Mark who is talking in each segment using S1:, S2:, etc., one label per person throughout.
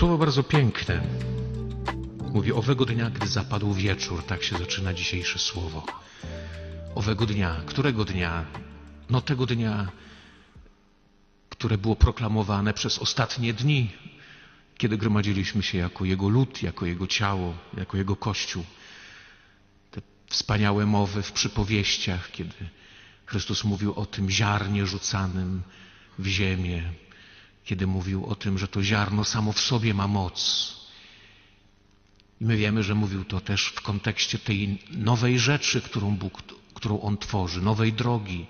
S1: Słowo bardzo piękne. Mówi owego dnia, gdy zapadł wieczór. Tak się zaczyna dzisiejsze słowo. Owego dnia. Którego dnia? No tego dnia, które było proklamowane przez ostatnie dni, kiedy gromadziliśmy się jako Jego lud, jako Jego ciało, jako Jego Kościół. Te wspaniałe mowy w przypowieściach, kiedy Chrystus mówił o tym ziarnie rzucanym w ziemię, kiedy mówił o tym, że to ziarno samo w sobie ma moc. I my wiemy, że mówił to też w kontekście tej nowej rzeczy, którą Bóg, którą On tworzy, nowej drogi.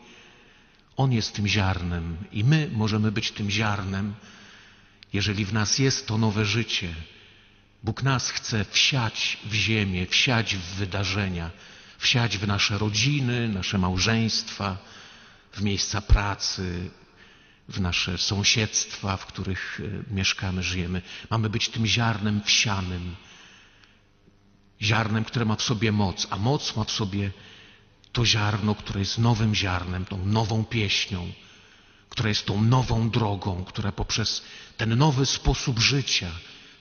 S1: On jest tym ziarnem i my możemy być tym ziarnem, jeżeli w nas jest to nowe życie. Bóg nas chce wsiać w ziemię, wsiać w wydarzenia, wsiać w nasze rodziny, nasze małżeństwa, w miejsca pracy, w nasze sąsiedztwa, w których e, mieszkamy, żyjemy. Mamy być tym ziarnem wsianym, ziarnem, które ma w sobie moc, a moc ma w sobie to ziarno, które jest nowym ziarnem, tą nową pieśnią, która jest tą nową drogą, która poprzez ten nowy sposób życia,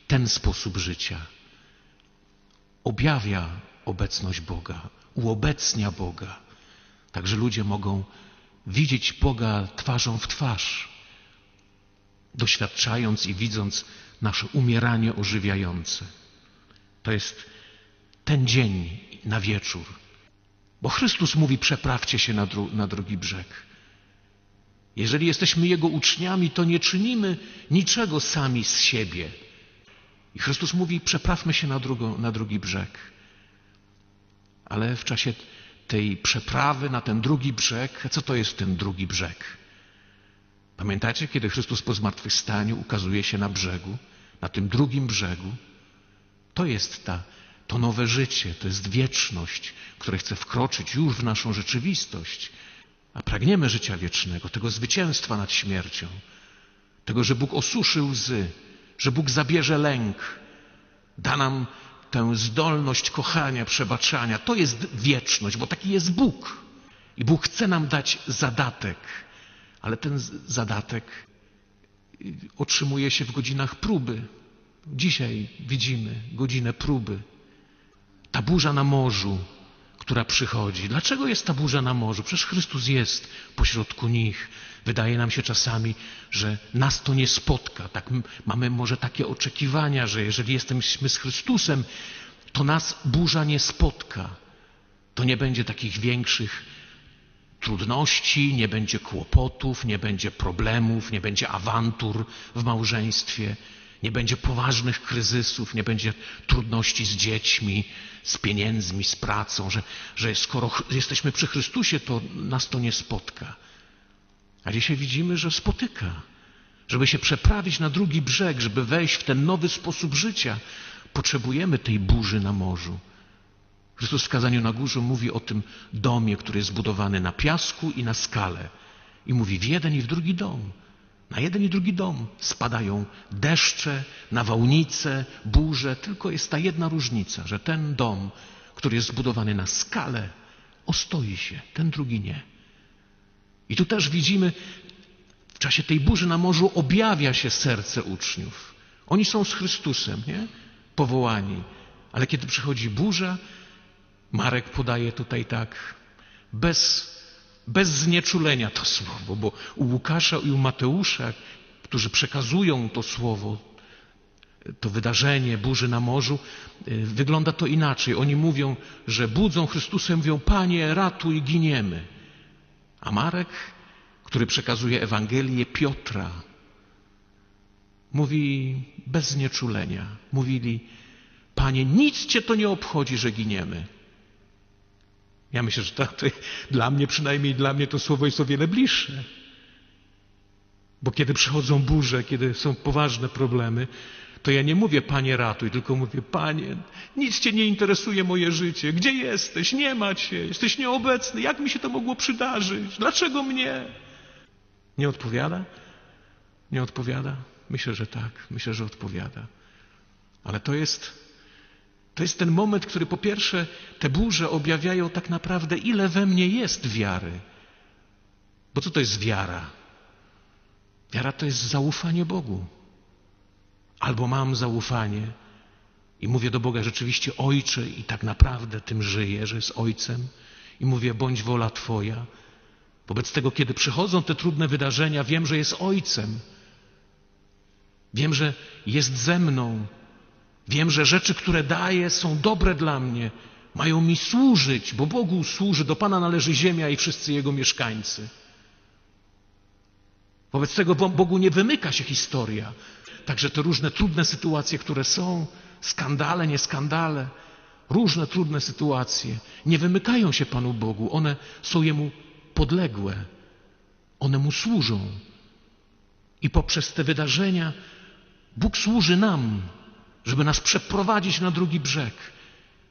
S1: ten sposób życia objawia obecność Boga, uobecnia Boga. Także ludzie mogą widzieć Boga twarzą w twarz, doświadczając i widząc nasze umieranie ożywiające. To jest ten dzień na wieczór. Bo Chrystus mówi: przeprawcie się na, dru na drugi brzeg. Jeżeli jesteśmy Jego uczniami, to nie czynimy niczego sami z siebie. I Chrystus mówi: przeprawmy się na, drugą, na drugi brzeg. Ale w czasie tej przeprawy na ten drugi brzeg, co to jest ten drugi brzeg? Pamiętacie, kiedy Chrystus po zmartwychwstaniu ukazuje się na brzegu, na tym drugim brzegu? To jest ta, to nowe życie, to jest wieczność, które chce wkroczyć już w naszą rzeczywistość. A pragniemy życia wiecznego, tego zwycięstwa nad śmiercią, tego, że Bóg osuszy łzy, że Bóg zabierze lęk, da nam tę zdolność kochania, przebaczania. To jest wieczność, bo taki jest Bóg. I Bóg chce nam dać zadatek, ale ten zadatek otrzymuje się w godzinach próby. Dzisiaj widzimy godzinę próby. Ta burza na morzu, która przychodzi. Dlaczego jest ta burza na morzu? Przecież Chrystus jest pośrodku nich. Wydaje nam się czasami, że nas to nie spotka. Tak, mamy może takie oczekiwania, że jeżeli jesteśmy z Chrystusem, to nas burza nie spotka. To nie będzie takich większych trudności, nie będzie kłopotów, nie będzie problemów, nie będzie awantur w małżeństwie, nie będzie poważnych kryzysów, nie będzie trudności z dziećmi, z pieniędzmi, z pracą, że, że skoro jesteśmy przy Chrystusie, to nas to nie spotka. A dzisiaj widzimy, że spotyka. Żeby się przeprawić na drugi brzeg, żeby wejść w ten nowy sposób życia, potrzebujemy tej burzy na morzu. Chrystus w kazaniu na górze mówi o tym domie, który jest zbudowany na piasku i na skale. I mówi w jeden i w drugi dom. Na jeden i drugi dom spadają deszcze, nawałnice, burze, tylko jest ta jedna różnica, że ten dom, który jest zbudowany na skale, ostoi się, ten drugi nie. I tu też widzimy, w czasie tej burzy na morzu objawia się serce uczniów. Oni są z Chrystusem, nie? Powołani. Ale kiedy przychodzi burza, Marek podaje tutaj tak, bez bez znieczulenia to słowo, bo u Łukasza i u Mateusza, którzy przekazują to słowo, to wydarzenie burzy na morzu, y, wygląda to inaczej. Oni mówią, że budzą Chrystusem, mówią, Panie, ratuj, giniemy. A Marek, który przekazuje Ewangelię Piotra, mówi bez znieczulenia. Mówili, Panie, nic Cię to nie obchodzi, że giniemy. Ja myślę, że to, to, dla mnie, przynajmniej dla mnie, to słowo jest o wiele bliższe. Bo kiedy przychodzą burze, kiedy są poważne problemy, to ja nie mówię, Panie, ratuj, tylko mówię, Panie, nic Cię nie interesuje moje życie. Gdzie jesteś? Nie ma Cię. Jesteś nieobecny. Jak mi się to mogło przydarzyć? Dlaczego mnie? Nie odpowiada? Nie odpowiada? Myślę, że tak. Myślę, że odpowiada. Ale to jest to jest ten moment, który po pierwsze te burze objawiają tak naprawdę, ile we mnie jest wiary. Bo co to jest wiara? Wiara to jest zaufanie Bogu. albo mam zaufanie i mówię do Boga rzeczywiście Ojcze i tak naprawdę tym żyję, że jest Ojcem i mówię bądź wola Twoja. Wobec tego, kiedy przychodzą te trudne wydarzenia, wiem, że jest Ojcem. Wiem, że jest ze mną. Wiem, że rzeczy, które daje, są dobre dla mnie. Mają mi służyć, bo Bogu służy, do Pana należy ziemia i wszyscy Jego mieszkańcy. Wobec tego Bogu nie wymyka się historia. Także te różne trudne sytuacje, które są, skandale, nie skandale, różne trudne sytuacje, nie wymykają się Panu Bogu. One są Jemu podległe. One Mu służą. I poprzez te wydarzenia Bóg służy nam, żeby nas przeprowadzić na drugi brzeg.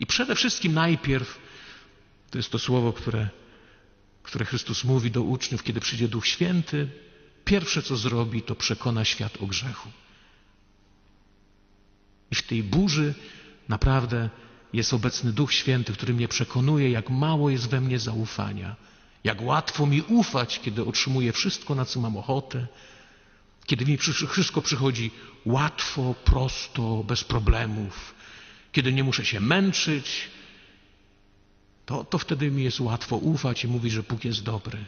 S1: I przede wszystkim najpierw, to jest to słowo, które, które Chrystus mówi do uczniów, kiedy przyjdzie Duch Święty, pierwsze co zrobi, to przekona świat o grzechu. I w tej burzy naprawdę jest obecny Duch Święty, który mnie przekonuje, jak mało jest we mnie zaufania, jak łatwo mi ufać, kiedy otrzymuję wszystko, na co mam ochotę, kiedy mi wszystko przychodzi łatwo, prosto, bez problemów, kiedy nie muszę się męczyć, to, to wtedy mi jest łatwo ufać i mówić, że Bóg jest dobry.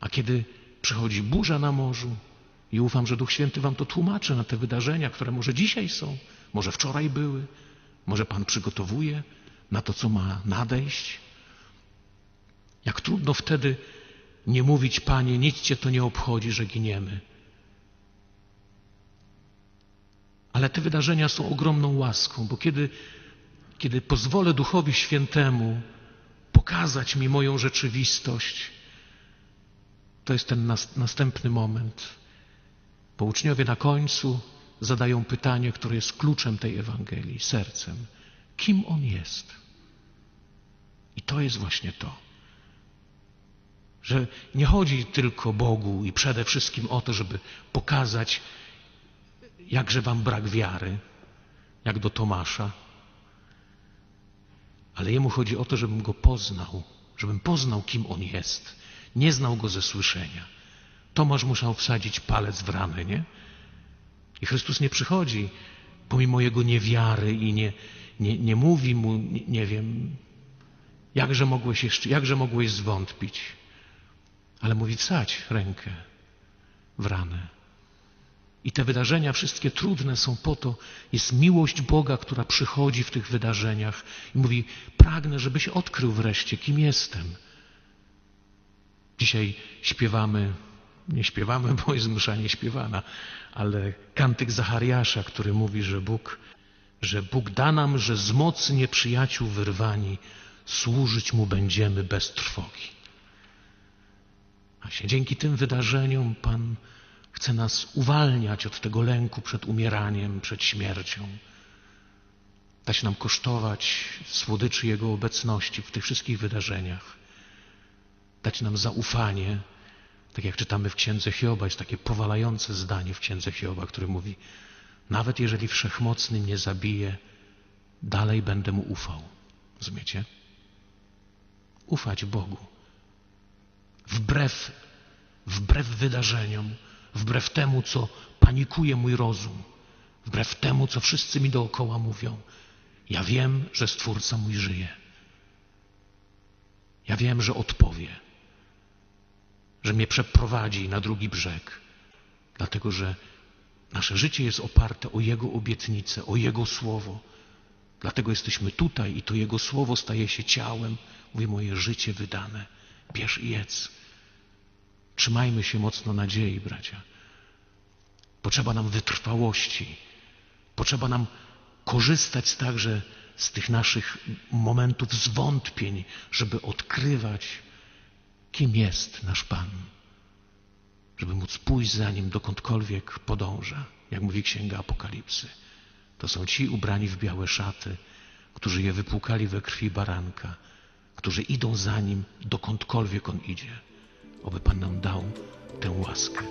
S1: A kiedy przychodzi burza na morzu i ufam, że Duch Święty Wam to tłumaczy na te wydarzenia, które może dzisiaj są, może wczoraj były, może Pan przygotowuje na to, co ma nadejść. Jak trudno wtedy nie mówić, Panie, nic Cię to nie obchodzi, że giniemy. Ale te wydarzenia są ogromną łaską, bo kiedy, kiedy pozwolę Duchowi Świętemu pokazać mi moją rzeczywistość, to jest ten nas, następny moment. Bo uczniowie na końcu zadają pytanie, które jest kluczem tej Ewangelii, sercem. Kim On jest? I to jest właśnie to. Że nie chodzi tylko Bogu i przede wszystkim o to, żeby pokazać, jakże wam brak wiary, jak do Tomasza. Ale jemu chodzi o to, żebym go poznał, żebym poznał, kim on jest. Nie znał go ze słyszenia. Tomasz musiał wsadzić palec w ranę, nie? I Chrystus nie przychodzi pomimo jego niewiary i nie, nie, nie mówi mu, nie, nie wiem, jakże mogłeś, jeszcze, jakże mogłeś zwątpić. Ale mówi, wsadź rękę w ranę. I te wydarzenia wszystkie trudne są po to, jest miłość Boga, która przychodzi w tych wydarzeniach i mówi: Pragnę, żebyś odkrył wreszcie, kim jestem. Dzisiaj śpiewamy, nie śpiewamy, bo jest msza nie śpiewana, ale kantyk Zachariasza, który mówi, że Bóg, że Bóg da nam, że z mocy nieprzyjaciół wyrwani służyć Mu będziemy bez trwogi. A się dzięki tym wydarzeniom Pan Chce nas uwalniać od tego lęku przed umieraniem, przed śmiercią. Dać nam kosztować słodyczy Jego obecności w tych wszystkich wydarzeniach. Dać nam zaufanie, tak jak czytamy w Księdze Hioba, jest takie powalające zdanie w Księdze Hioba, który mówi, nawet jeżeli Wszechmocny mnie zabije, dalej będę Mu ufał. Rozumiecie? Ufać Bogu. Wbrew, wbrew wydarzeniom, wbrew temu, co panikuje mój rozum, wbrew temu, co wszyscy mi dookoła mówią. Ja wiem, że Stwórca mój żyje. Ja wiem, że odpowie, że mnie przeprowadzi na drugi brzeg, dlatego że nasze życie jest oparte o Jego obietnice, o Jego słowo. Dlatego jesteśmy tutaj i to Jego słowo staje się ciałem. Mówi moje życie wydane. Bierz i jedz. Trzymajmy się mocno nadziei, bracia. Potrzeba nam wytrwałości. Potrzeba nam korzystać także z tych naszych momentów zwątpień, żeby odkrywać, kim jest nasz Pan. Żeby móc pójść za Nim dokądkolwiek podąża, jak mówi Księga Apokalipsy. To są ci ubrani w białe szaty, którzy je wypłukali we krwi baranka, którzy idą za Nim dokądkolwiek On idzie. Oby Pan nam dał tę łaskę.